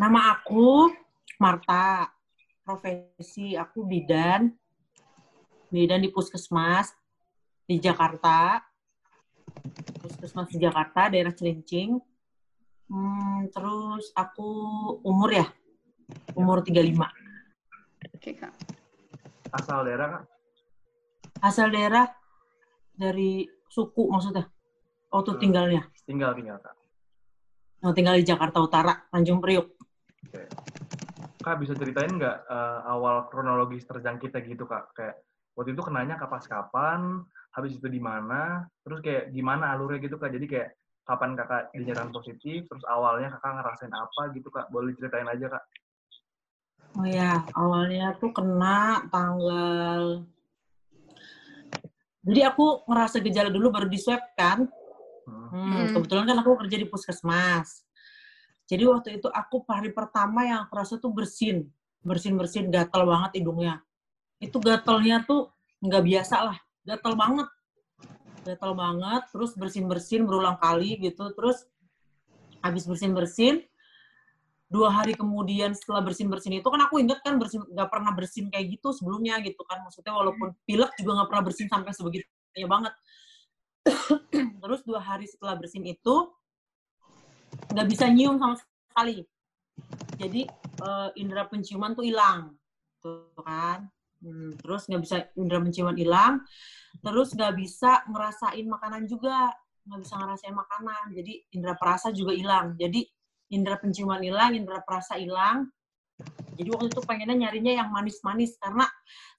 Nama aku Marta. Profesi aku bidan. Bidan di puskesmas di Jakarta. Puskesmas di Jakarta, daerah Celincing. Hmm, terus aku umur ya? Umur 35. Oke, Kak. Asal daerah, Kak? Asal daerah dari suku maksudnya? Oh, tuh Hmm. tinggalnya. Tinggal, tinggal, Kak. Oh, tinggal di Jakarta Utara, Tanjung Priuk. Kak, bisa ceritain nggak eh, awal kronologis terjangkitnya gitu, Kak? Kayak waktu itu kenanya kapas kapan, habis itu di mana, terus kayak gimana alurnya gitu, Kak? Jadi kayak kapan kakak dinyatakan positif, terus awalnya kakak ngerasain apa gitu, Kak? Boleh ceritain aja, Kak? Oh ya, awalnya tuh kena tanggal... Jadi aku ngerasa gejala dulu baru di swab kan. Hmm. Hmm, Hmm. kebetulan kan aku kerja di puskesmas. Jadi waktu itu aku hari pertama yang aku rasa tuh bersin. Bersin-bersin, gatel banget hidungnya. Itu gatelnya tuh nggak biasa lah. Gatel banget. Gatel banget, terus bersin-bersin berulang kali gitu. Terus habis bersin-bersin, dua hari kemudian setelah bersin-bersin itu kan aku inget kan bersin nggak pernah bersin kayak gitu sebelumnya gitu kan maksudnya walaupun pilek juga nggak pernah bersin sampai sebegitunya banget terus dua hari setelah bersin itu nggak bisa nyium sama sekali. Jadi eh, indera penciuman tuh hilang. Tuh kan? Hmm, terus nggak bisa indera penciuman hilang. Terus nggak bisa ngerasain makanan juga. Nggak bisa ngerasain makanan. Jadi indera perasa juga hilang. Jadi indera penciuman hilang, indera perasa hilang. Jadi waktu itu pengennya nyarinya yang manis-manis. Karena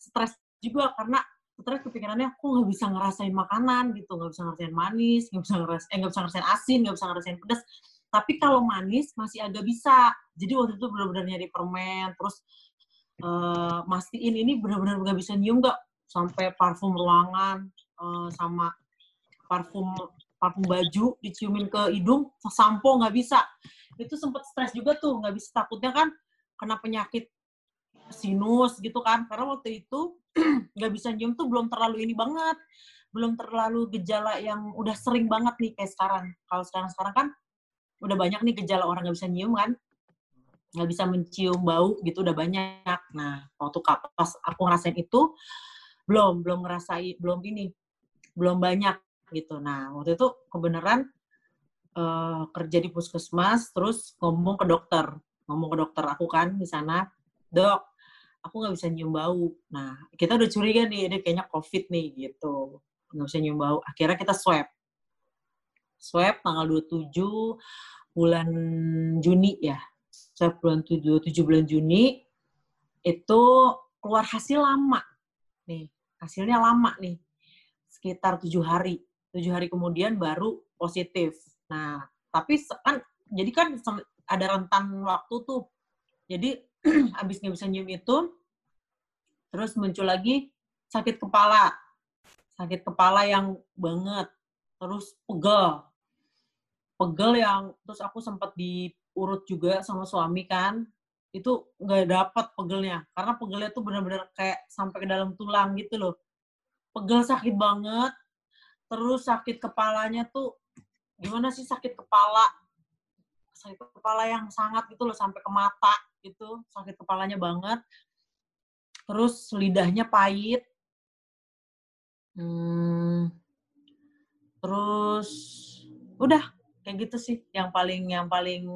stres juga. Karena stres kepikirannya aku nggak bisa ngerasain makanan gitu, nggak bisa ngerasain manis, nggak bisa ngerasain, eh, nggak bisa ngerasain asin, nggak bisa ngerasain pedas. Tapi kalau manis masih agak bisa. Jadi waktu itu benar-benar nyari permen, terus eh, mastiin ini benar-benar nggak bisa nyium nggak sampai parfum ruangan eh, sama parfum parfum baju diciumin ke hidung, sampo nggak bisa. Itu sempet stres juga tuh nggak bisa. Takutnya kan kena penyakit sinus gitu kan. Karena waktu itu nggak bisa nyium tuh belum terlalu ini banget. Belum terlalu gejala yang udah sering banget nih kayak sekarang. Kalau sekarang sekarang kan udah banyak nih gejala orang nggak bisa nyium kan? Nggak bisa mencium bau gitu udah banyak. Nah waktu pas aku ngerasain itu belum belum ngerasain belum ini belum banyak gitu. Nah waktu itu kebenaran eh, kerja di puskesmas terus ngomong ke dokter. Ngomong ke dokter aku kan di sana dok aku nggak bisa nyium bau. Nah kita udah curiga nih ini kayaknya covid nih gitu. Nggak bisa nyium bau. Akhirnya kita swab swab tanggal 27 bulan Juni ya. Swab bulan 7 7 bulan Juni itu keluar hasil lama nih hasilnya lama nih sekitar tujuh hari. Tujuh hari kemudian baru positif. Nah, tapi kan jadi kan ada rentan waktu tuh. Jadi habis nggak bisa nyium itu, terus muncul lagi sakit kepala, sakit kepala yang banget, terus pegel, pegel yang terus aku sempat diurut juga sama suami kan, itu nggak dapat pegelnya, karena pegelnya tuh benar-benar kayak sampai ke dalam tulang gitu loh. Pegel sakit banget, terus sakit kepalanya tuh gimana sih sakit kepala? Sakit kepala yang sangat gitu loh sampai ke mata gitu sakit kepalanya banget. Terus lidahnya pahit. Hmm, terus udah kayak gitu sih yang paling yang paling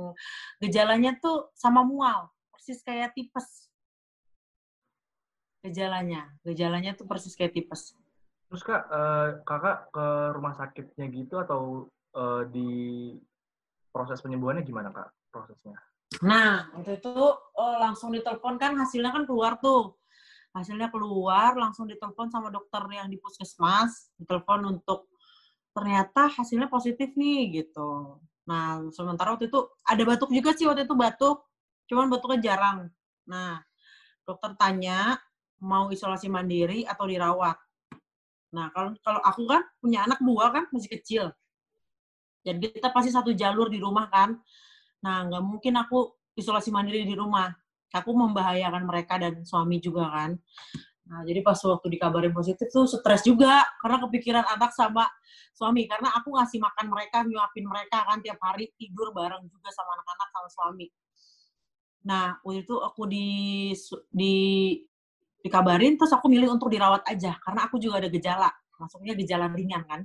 gejalanya tuh sama mual persis kayak tipes gejalanya gejalanya tuh persis kayak tipes Terus kak, eh, kakak ke rumah sakitnya gitu atau eh, di proses penyembuhannya gimana kak prosesnya? Nah, waktu itu oh, langsung ditelepon kan hasilnya kan keluar tuh. Hasilnya keluar, langsung ditelepon sama dokter yang di puskesmas, ditelepon untuk ternyata hasilnya positif nih gitu. Nah, sementara waktu itu ada batuk juga sih waktu itu batuk, cuman batuknya jarang. Nah, dokter tanya mau isolasi mandiri atau dirawat. Nah, kalau kalau aku kan punya anak dua kan masih kecil. Jadi kita pasti satu jalur di rumah kan. Nah, nggak mungkin aku isolasi mandiri di rumah. Aku membahayakan mereka dan suami juga kan. Nah, jadi pas waktu dikabarin positif tuh stres juga karena kepikiran anak sama suami karena aku ngasih makan mereka, nyuapin mereka kan tiap hari tidur bareng juga sama anak-anak sama suami. Nah, waktu itu aku di di dikabarin terus aku milih untuk dirawat aja karena aku juga ada gejala. Maksudnya gejala ringan kan.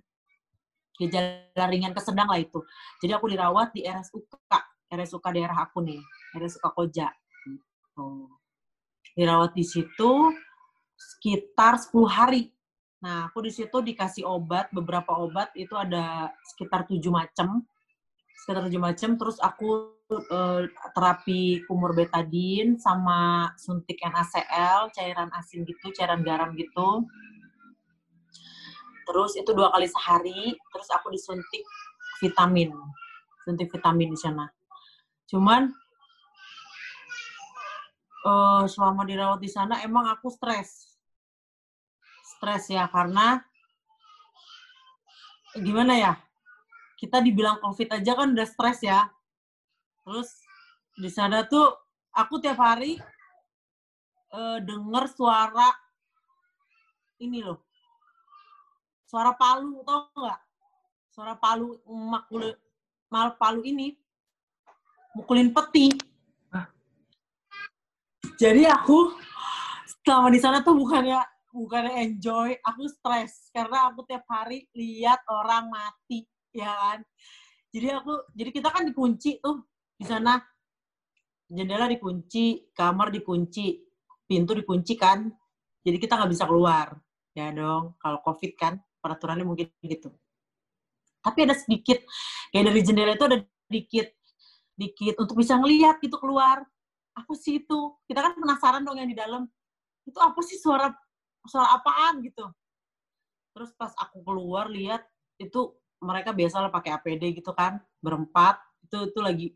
Gejala ringan ke sedang lah itu. Jadi aku dirawat di RSUK, RSUK daerah aku nih, RSUK Koja. Gitu. Dirawat di situ sekitar 10 hari. Nah, aku di situ dikasih obat, beberapa obat itu ada sekitar tujuh macam, sekitar tujuh macam. Terus aku uh, terapi kumur betadin sama suntik NaCl, cairan asin gitu, cairan garam gitu. Terus itu dua kali sehari. Terus aku disuntik vitamin, suntik vitamin di sana. Cuman uh, selama dirawat di sana emang aku stres stres ya karena gimana ya kita dibilang covid aja kan udah stres ya. Terus di sana tuh aku tiap hari uh, denger suara ini loh. Suara palu tau nggak? Suara palu makul mal palu ini mukulin peti. Jadi aku selama di sana tuh bukannya bukan enjoy, aku stres karena aku tiap hari lihat orang mati, ya kan. Jadi aku, jadi kita kan dikunci tuh di sana, jendela dikunci, kamar dikunci, pintu dikunci kan. Jadi kita nggak bisa keluar, ya dong. Kalau covid kan peraturannya mungkin gitu. Tapi ada sedikit, kayak dari jendela itu ada sedikit, dikit untuk bisa ngelihat gitu keluar. Aku sih itu, kita kan penasaran dong yang di dalam. Itu apa sih suara soal apaan? gitu. Terus pas aku keluar lihat itu mereka biasa lah pakai APD gitu kan berempat. Itu itu lagi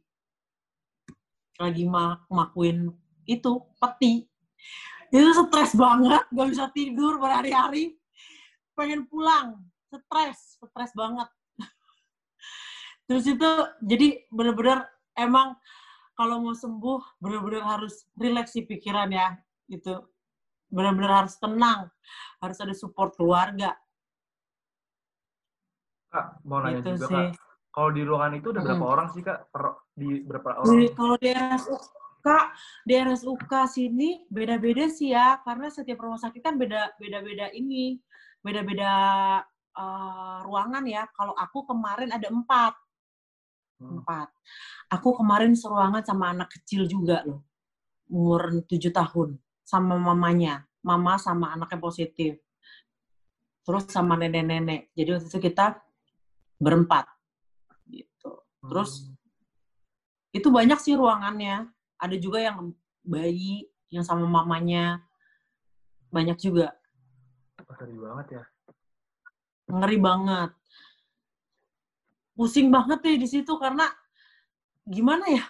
lagi mak makuin itu peti. Itu stres banget gak bisa tidur berhari-hari. Pengen pulang stres stres banget. Terus itu jadi bener-bener emang kalau mau sembuh bener-bener harus rileks pikiran ya gitu benar-benar harus tenang, harus ada support keluarga. Kak, mau nanya gitu juga sih. kak, kalau di ruangan itu ada berapa hmm. orang sih kak? Per, di berapa orang? Di, kalau di RSUK, di RSUK sini beda-beda sih ya, karena setiap rumah sakit kan beda beda-beda ini, beda-beda uh, ruangan ya. Kalau aku kemarin ada empat, hmm. empat. Aku kemarin seruangan sama anak kecil juga loh, umur tujuh tahun sama mamanya, mama sama anaknya positif. Terus sama nenek-nenek. Jadi waktu itu kita berempat. Gitu. Terus hmm. itu banyak sih ruangannya. Ada juga yang bayi, yang sama mamanya. Banyak juga. Ngeri banget ya. Ngeri banget. Pusing banget deh di situ karena gimana ya?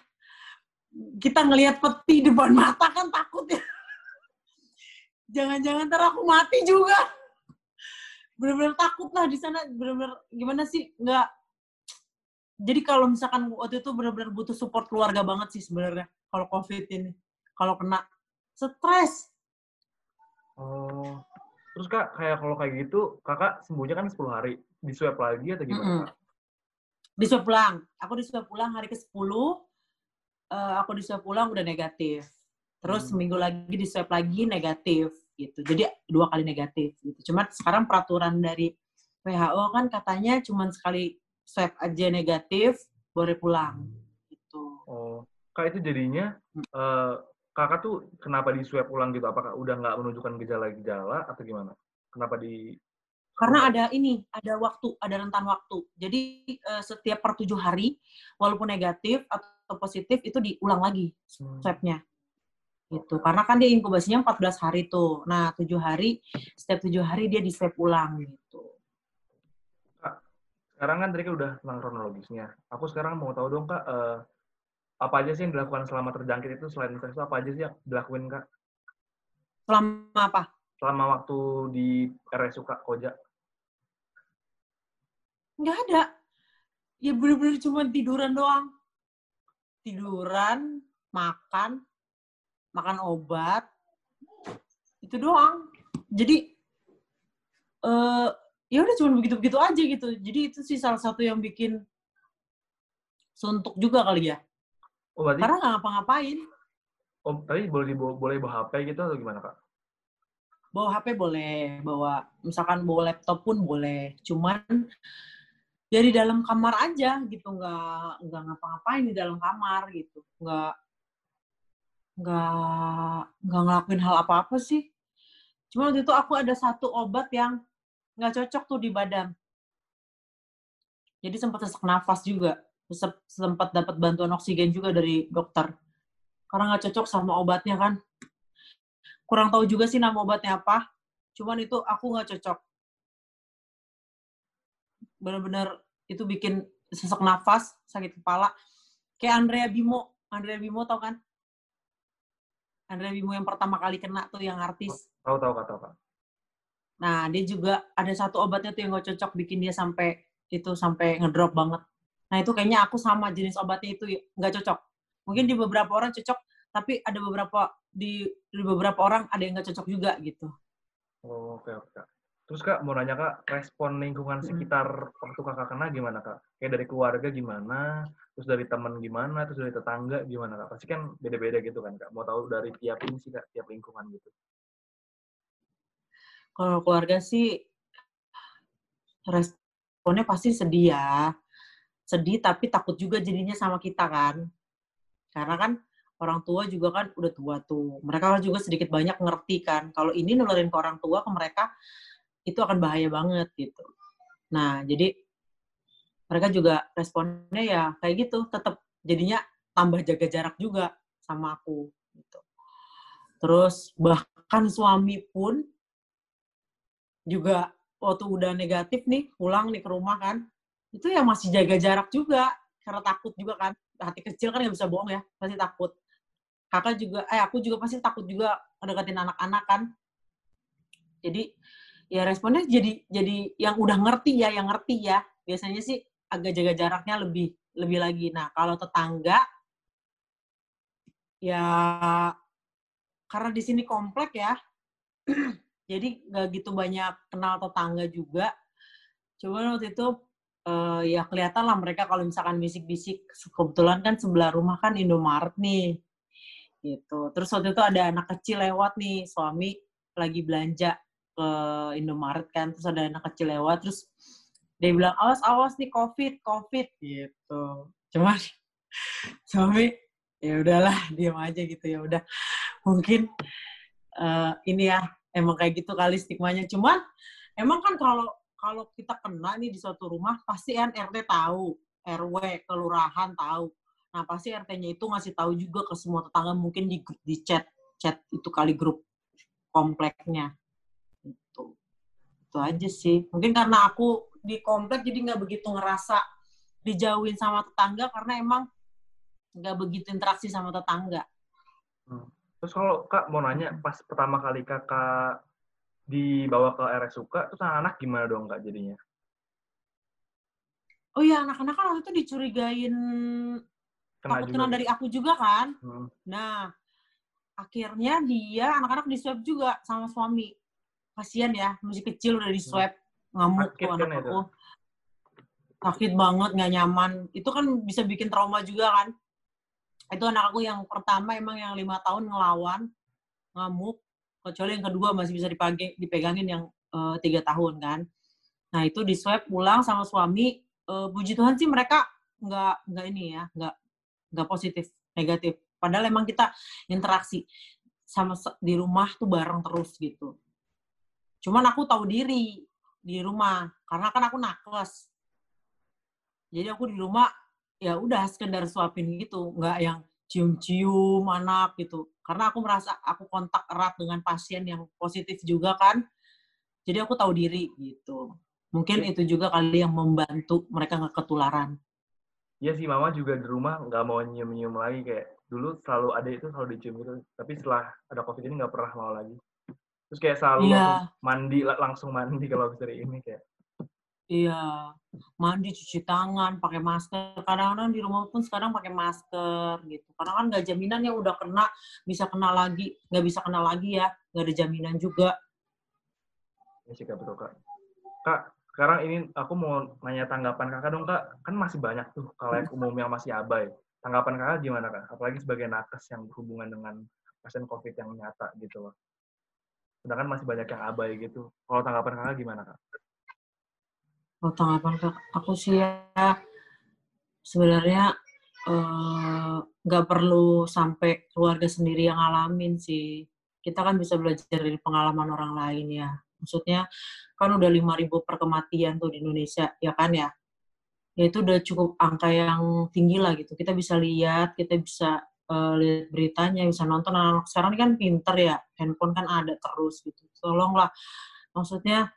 Kita ngelihat peti depan mata kan takut ya jangan-jangan ntar aku mati juga. Bener-bener takut lah di sana. Bener-bener gimana sih? Nggak. Jadi kalau misalkan waktu itu bener-bener butuh support keluarga banget sih sebenarnya kalau covid ini. Kalau kena stres. Oh. Terus kak kayak kalau kayak gitu kakak sembuhnya kan 10 hari. Di swab lagi atau gimana mm -hmm. di swab pulang aku di swab pulang hari ke 10 uh, aku di swab pulang udah negatif. Terus hmm. seminggu lagi di swab lagi negatif gitu. Jadi dua kali negatif gitu. Cuma sekarang peraturan dari WHO kan katanya cuma sekali swab aja negatif boleh pulang gitu. Oh, kak itu jadinya uh, kakak tuh kenapa di swab ulang gitu? Apakah udah nggak menunjukkan gejala-gejala atau gimana? Kenapa di karena ada ini, ada waktu, ada rentan waktu. Jadi uh, setiap per tujuh hari, walaupun negatif atau positif itu diulang lagi hmm. Gitu. Karena kan dia inkubasinya 14 hari tuh. Nah tujuh hari setiap tujuh hari dia di swab ulang gitu. Kak sekarang kan tadi kan udah tentang kronologisnya. Aku sekarang mau tahu dong kak uh, apa aja sih yang dilakukan selama terjangkit itu? Selain tes itu apa aja sih yang dilakuin kak? Selama apa? Selama waktu di RSUK Koja. Nggak ada. Ya bener-bener cuma tiduran doang. Tiduran makan makan obat itu doang. Jadi uh, ya udah cuma begitu-begitu aja gitu. Jadi itu sih salah satu yang bikin suntuk juga kali ya. Oh, berarti... karena nggak ngapa-ngapain. Oh, tadi boleh dibawa, boleh bawa HP gitu atau gimana kak? Bawa HP boleh, bawa misalkan bawa laptop pun boleh. Cuman ya di dalam kamar aja gitu, nggak nggak ngapa-ngapain di dalam kamar gitu, nggak nggak nggak ngelakuin hal apa-apa sih. Cuma waktu itu aku ada satu obat yang nggak cocok tuh di badan. Jadi sempat sesak nafas juga, sempat dapat bantuan oksigen juga dari dokter. Karena nggak cocok sama obatnya kan. Kurang tahu juga sih nama obatnya apa. Cuman itu aku nggak cocok. Bener-bener itu bikin sesak nafas, sakit kepala. Kayak Andrea Bimo. Andrea Bimo tau kan? Andrea Bimo yang pertama kali kena tuh yang artis. Tahu tahu kak tahu kak. Nah, dia juga ada satu obatnya tuh yang gak cocok bikin dia sampai itu sampai ngedrop banget. Nah, itu kayaknya aku sama jenis obatnya itu nggak cocok. Mungkin di beberapa orang cocok, tapi ada beberapa di, di beberapa orang ada yang nggak cocok juga gitu. Oh, oke oke kak. Terus kak mau nanya kak, respon lingkungan Mm. sekitar waktu kakak kena gimana kak? Kayak dari keluarga gimana, terus dari teman gimana, terus dari tetangga gimana kak? Pasti kan beda-beda gitu kan kak. Mau tahu dari tiap ini sih kak, tiap lingkungan gitu. Kalau keluarga sih responnya pasti sedih ya. Sedih tapi takut juga jadinya sama kita kan. Karena kan orang tua juga kan udah tua tuh. Mereka juga sedikit banyak ngerti kan. Kalau ini nularin ke orang tua ke mereka itu akan bahaya banget gitu. Nah, jadi mereka juga responnya ya kayak gitu, tetap jadinya tambah jaga jarak juga sama aku gitu. Terus bahkan suami pun juga waktu udah negatif nih pulang nih ke rumah kan itu ya masih jaga jarak juga karena takut juga kan hati kecil kan nggak bisa bohong ya pasti takut kakak juga eh aku juga pasti takut juga deketin anak-anak kan jadi ya responnya jadi jadi yang udah ngerti ya yang ngerti ya biasanya sih agak jaga jaraknya lebih lebih lagi nah kalau tetangga ya karena di sini komplek ya jadi nggak gitu banyak kenal tetangga juga. Cuman waktu itu eh, ya kelihatan lah mereka kalau misalkan bisik-bisik, kebetulan kan sebelah rumah kan Indomaret nih, gitu. Terus waktu itu ada anak kecil lewat nih, suami lagi belanja ke Indomaret kan, terus ada anak kecil lewat, terus dia bilang awas awas nih COVID, COVID gitu. Cuman suami ya udahlah diam aja gitu ya udah mungkin eh, ini ya emang kayak gitu kali stigmanya. Cuman emang kan kalau kalau kita kena nih di suatu rumah pasti kan RT tahu, RW, kelurahan tahu. Nah pasti RT-nya itu ngasih tahu juga ke semua tetangga mungkin di di chat chat itu kali grup kompleknya. Itu itu aja sih. Mungkin karena aku di komplek jadi nggak begitu ngerasa dijauhin sama tetangga karena emang nggak begitu interaksi sama tetangga. Terus kalau kak mau nanya, pas pertama kali kakak dibawa ke RSUK, terus anak-anak gimana dong kak jadinya? Oh iya, anak-anak kan waktu itu dicurigain Kena takut kena dari aku juga kan. Hmm. Nah, akhirnya dia anak-anak di swab juga sama suami. Kasian ya, masih kecil udah di swab. Ngamuk Sakit tuh kan anak itu? aku. Sakit banget, nggak nyaman. Itu kan bisa bikin trauma juga kan. Itu anak aku yang pertama emang yang lima tahun ngelawan, ngamuk. Kecuali yang kedua masih bisa dipage- dipegangin yang eh, tiga tahun kan. Nah itu di swab pulang sama suami. Eh, puji Tuhan sih mereka nggak nggak ini ya, nggak nggak positif, negatif. Padahal emang kita interaksi sama di rumah tuh bareng terus gitu. Cuman aku tahu diri di rumah karena kan aku nakes. Jadi aku di rumah ya udah sekedar suapin gitu, nggak yang cium-cium anak gitu. Karena aku merasa aku kontak erat dengan pasien yang positif juga kan. Jadi aku tahu diri gitu. Mungkin itu juga kali yang membantu mereka nggak ketularan. Iya sih, mama juga di rumah nggak mau nyium-nyium lagi. Kayak dulu selalu ada itu selalu dicium gitu. Tapi setelah ada COVID ini nggak pernah mau lagi. Terus kayak selalu Iya. langsung mandi, langsung mandi kalau dari ini kayak. Iya, mandi, cuci tangan, pakai masker. Kadang-kadang di rumah pun sekarang pakai masker gitu. Karena kan nggak jaminan ya udah kena, bisa kena lagi. Nggak bisa kena lagi ya, nggak ada jaminan juga. Ini sih kak betul kak. Kak, sekarang ini aku mau nanya tanggapan kakak dong kak. Kan masih banyak tuh kalau yang umum yang masih abai. tanggapan kakak gimana kak? Apalagi sebagai nakes yang berhubungan dengan pasien COVID yang nyata gitu loh. Sedangkan masih banyak yang abai gitu. Kalau tanggapan kakak gimana kak? Kalau tanggapan kak, aku sih ya sebenarnya eh, nggak uh, perlu sampai keluarga sendiri yang ngalamin sih. Kita kan bisa belajar dari pengalaman orang lain ya. Maksudnya kan udah 5.000 per kematian tuh di Indonesia, ya kan ya? Ya itu udah cukup angka yang tinggi lah gitu. Kita bisa lihat, kita bisa uh, lihat beritanya, bisa nonton. Anak-anak sekarang kan pinter ya, handphone kan ada terus gitu. Tolonglah, maksudnya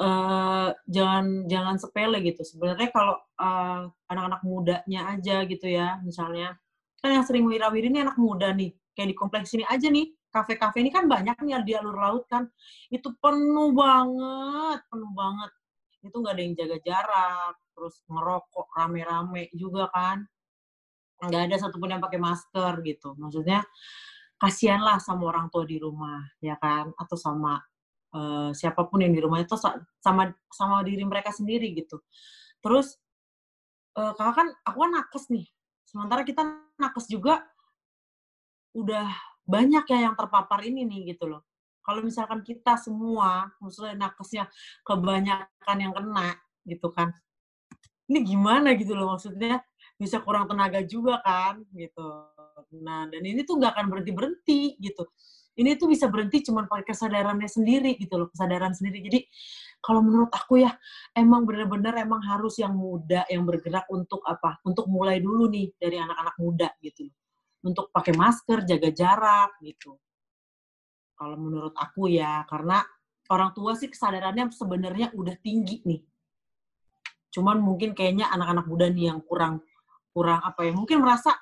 uh, jangan jangan sepele gitu. Sebenarnya kalau uh, anak-anak mudanya aja gitu ya, misalnya kan yang sering wirawiri ini anak muda nih, kayak di kompleks ini aja nih, kafe-kafe ini kan banyak nih di alur laut kan itu penuh banget penuh banget itu nggak ada yang jaga jarak terus ngerokok rame-rame juga kan nggak ada satupun yang pakai masker gitu. Maksudnya kasihanlah sama orang tua di rumah ya kan? Atau sama uh, siapa pun yang di rumah itu sama sama diri mereka sendiri gitu. Terus uh, kakak kan aku kan nakes nih. Sementara kita nakes juga udah banyak ya yang terpapar ini nih gitu loh. Kalau misalkan kita semua, maksudnya nakesnya kebanyakan yang kena gitu kan, ini gimana gitu loh maksudnya bisa kurang tenaga juga kan gitu. Nah dan ini tuh nggak akan berhenti berhenti gitu. Ini tuh bisa berhenti cuma pakai kesadarannya sendiri gitu loh, kesadaran sendiri. Jadi kalau menurut aku ya emang bener-bener emang harus yang muda yang bergerak untuk apa? Untuk mulai dulu nih dari anak-anak muda gitu untuk pakai masker, jaga jarak gitu. Kalau menurut aku ya, karena orang tua sih kesadarannya sebenarnya udah tinggi nih. Cuman mungkin kayaknya anak-anak muda nih yang kurang kurang apa ya, mungkin merasa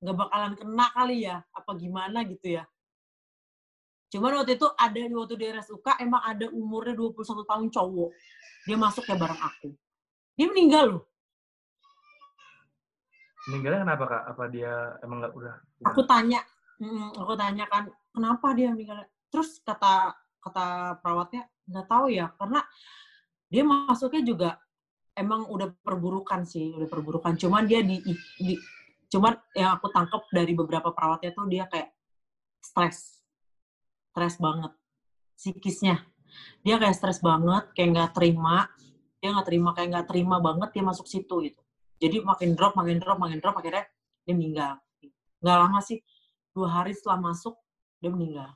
nggak bakalan kena kali ya, apa gimana gitu ya. Cuman waktu itu ada di waktu di RSUK emang ada umurnya 21 tahun cowok. Dia masuk ya bareng aku. Dia meninggal loh meninggalnya kenapa kak? Apa dia emang nggak udah? Aku tanya, mm, aku tanya kan, kenapa dia meninggal? Terus kata kata perawatnya nggak tahu ya, karena dia masuknya juga emang udah perburukan sih, udah perburukan. Cuman dia di, di cuman yang aku tangkap dari beberapa perawatnya tuh dia kayak stres, stres banget, psikisnya. Dia kayak stres banget, kayak nggak terima, dia nggak terima, kayak nggak terima banget dia masuk situ gitu jadi makin drop makin drop makin drop akhirnya dia meninggal nggak lama sih dua hari setelah masuk dia meninggal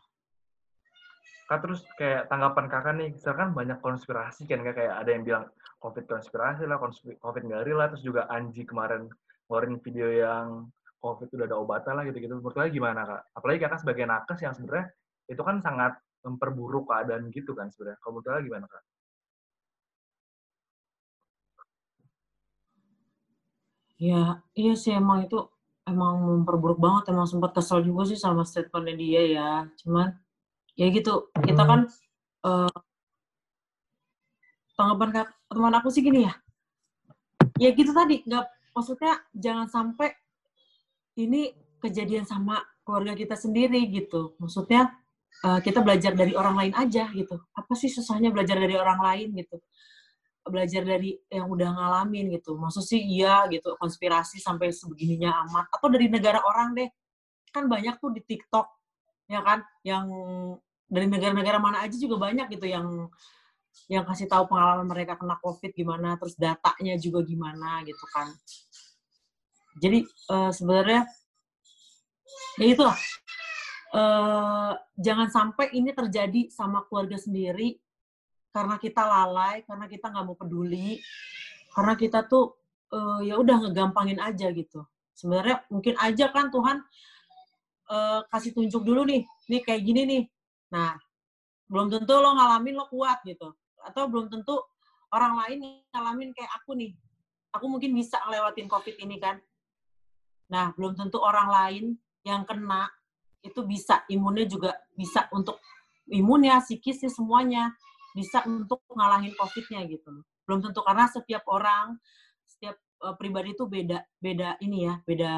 kak terus kayak tanggapan kakak nih misalkan banyak konspirasi kan kayak ada yang bilang covid konspirasi lah covid nggak real lah terus juga Anji kemarin ngeluarin video yang covid udah ada obatnya lah gitu-gitu. Menurut kalian gimana kak? Apalagi kakak sebagai nakes yang sebenarnya itu kan sangat memperburuk keadaan gitu kan sebenarnya. Kalau menurut kalian gimana kak? Ya, iya sih emang itu emang memperburuk banget, emang sempat kesel juga sih sama statementnya dia ya. Cuman ya gitu, kita kan uh, tanggapan teman aku sih gini ya. Ya gitu tadi, nggak maksudnya jangan sampai ini kejadian sama keluarga kita sendiri gitu. Maksudnya uh, kita belajar dari orang lain aja gitu. Apa sih susahnya belajar dari orang lain gitu? belajar dari yang udah ngalamin gitu. Maksud sih iya gitu, konspirasi sampai sebegininya amat. Atau dari negara orang deh. Kan banyak tuh di TikTok, ya kan? Yang dari negara-negara mana aja juga banyak gitu yang yang kasih tahu pengalaman mereka kena COVID gimana, terus datanya juga gimana gitu kan. Jadi uh, sebenarnya ya itu lah. Uh, jangan sampai ini terjadi sama keluarga sendiri karena kita lalai, karena kita nggak mau peduli, karena kita tuh uh, ya udah ngegampangin aja gitu. Sebenarnya mungkin aja kan Tuhan uh, kasih tunjuk dulu nih, nih kayak gini nih. Nah, belum tentu lo ngalamin lo kuat gitu. Atau belum tentu orang lain ngalamin kayak aku nih. Aku mungkin bisa ngelewatin COVID ini kan. Nah, belum tentu orang lain yang kena itu bisa, imunnya juga bisa untuk imunnya, psikisnya, semuanya bisa untuk ngalahin COVID-nya gitu. Belum tentu karena setiap orang, setiap uh, pribadi itu beda beda ini ya, beda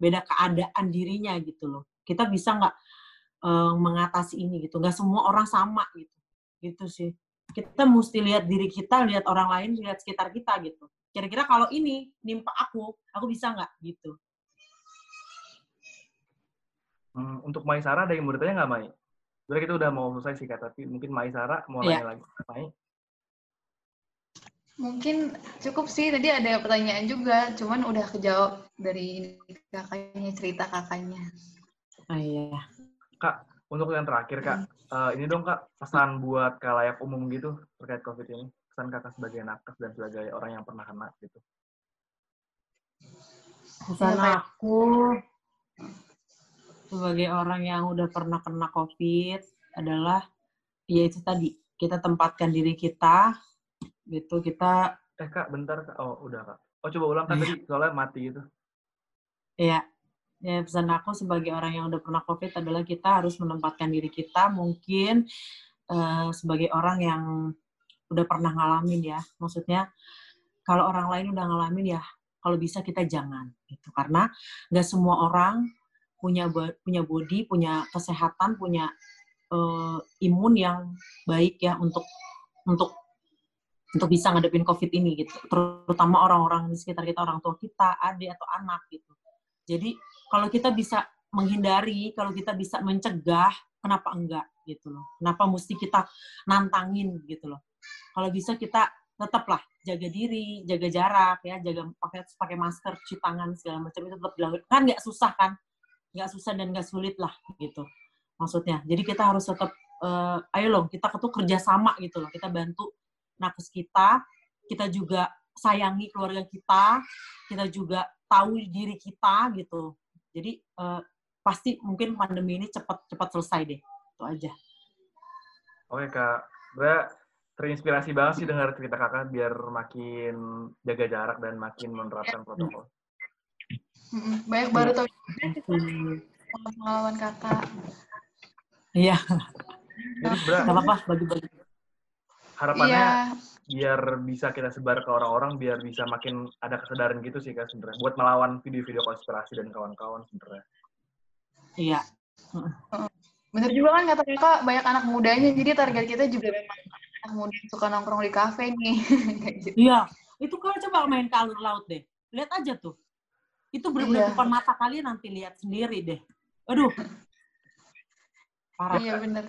beda keadaan dirinya gitu loh. Kita bisa nggak uh, mengatasi ini gitu. Nggak semua orang sama gitu. Gitu sih. Kita mesti lihat diri kita lihat orang lain lihat sekitar kita gitu. Kira-kira kalau ini nimpa aku aku bisa nggak gitu? Hmm, untuk Maisara ada yang mau nggak Mai? Sebenarnya kita udah mau selesai sih kak, tapi mungkin Maisara mau yeah. lagi. Mai. Mungkin cukup sih, tadi ada pertanyaan juga, cuman udah kejawab dari kakaknya, cerita kakaknya. Ah, iya. Kak, untuk yang terakhir kak, eh, ini dong kak pesan buat kalayak umum gitu terkait COVID ini. Pesan kakak sebagai nakes dan sebagai orang yang pernah kena gitu. Pesan Iya, aku sebagai orang yang udah pernah kena COVID adalah ya itu tadi kita tempatkan diri kita gitu kita Eh kak, bentar kak. Oh udah kak. Oh coba ulang kan tadi soalnya mati gitu. ya ya pesan aku sebagai orang yang udah pernah COVID adalah kita harus menempatkan diri kita mungkin eh, sebagai orang yang udah pernah ngalamin ya maksudnya kalau orang lain udah ngalamin ya kalau bisa kita jangan gitu karena nggak semua orang punya punya body punya kesehatan punya eh, imun yang baik ya untuk untuk untuk bisa ngadepin covid ini gitu. Terutama orang-orang di sekitar kita orang tua kita adik atau anak gitu. Jadi kalau kita bisa menghindari kalau kita bisa mencegah kenapa enggak gitu loh. Kenapa mesti kita nantangin gitu loh. Kalau bisa kita tetaplah jaga diri jaga jarak ya jaga pakai pakai masker cuci tangan segala macam itu tetap dilakukan kan nggak susah kan? Nggak susah dan nggak sulit lah gitu maksudnya. Jadi kita harus tetap eh, ayo loh kita tuh kerjasama gitu loh. Kita bantu nakes kita kita juga sayangi keluarga kita kita juga tahu diri kita gitu. Jadi eh, pasti mungkin pandemi ini cepat cepat selesai deh. Itu aja. Oke kak, gue terinspirasi banget sih dengar cerita kakak biar makin jaga jarak dan makin menerapkan protokol. Banyak baru tahu juga Hmm. pengalaman kakak. iya. Jadi nggak apa-apa bagi-bagi harapannya Iya, biar bisa kita sebar ke orang-orang biar bisa makin ada kesadaran gitu sih kak sebenarnya buat melawan video-video konspirasi dan kawan-kawan sebenarnya. iya bener juga kan kata kakak banyak anak mudanya, jadi target kita juga memang anak muda yang suka nongkrong di kafe nih. Kayak gitu. Iya, itu kalau coba main ke alur laut deh. Lihat aja tuh. Itu benar-benar Iya. depan mata kalian nanti lihat sendiri deh. Aduh. Parah. Iya bener.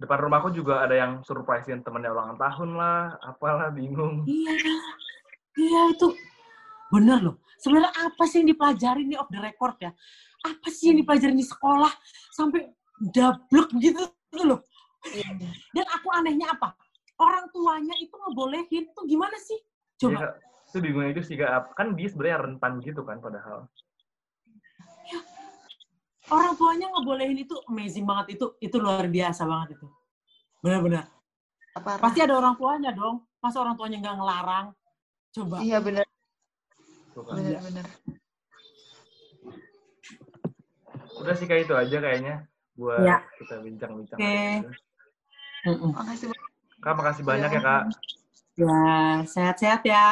Depan rumahku juga ada yang surprisein temennya ulang tahun lah, apalah bingung. Iya. Iya itu bener loh. Sebenarnya apa sih yang dipelajarin nih off the record ya? Apa sih yang dipelajarin di sekolah sampai dablek gitu tuh loh. Iya. Dan aku anehnya apa? Orang tuanya itu ngebolehin tuh gimana sih? Coba. Kak. itu bingungnya itu sih kan dia sebenarnya rentan gitu kan padahal. Orang tuanya ngebolehin itu amazing banget itu itu luar biasa banget itu. Benar-benar. Pasti ada orang tuanya dong. Masa orang tuanya nggak ngelarang? Coba. Iya bener, bener. Udah sih kayak itu aja kayaknya buat Iya. kita bincang-bincang. Ini. Mm-mm. Makasih banyak. Kak, makasih banyak ya kak. Ya, sehat-sehat ya.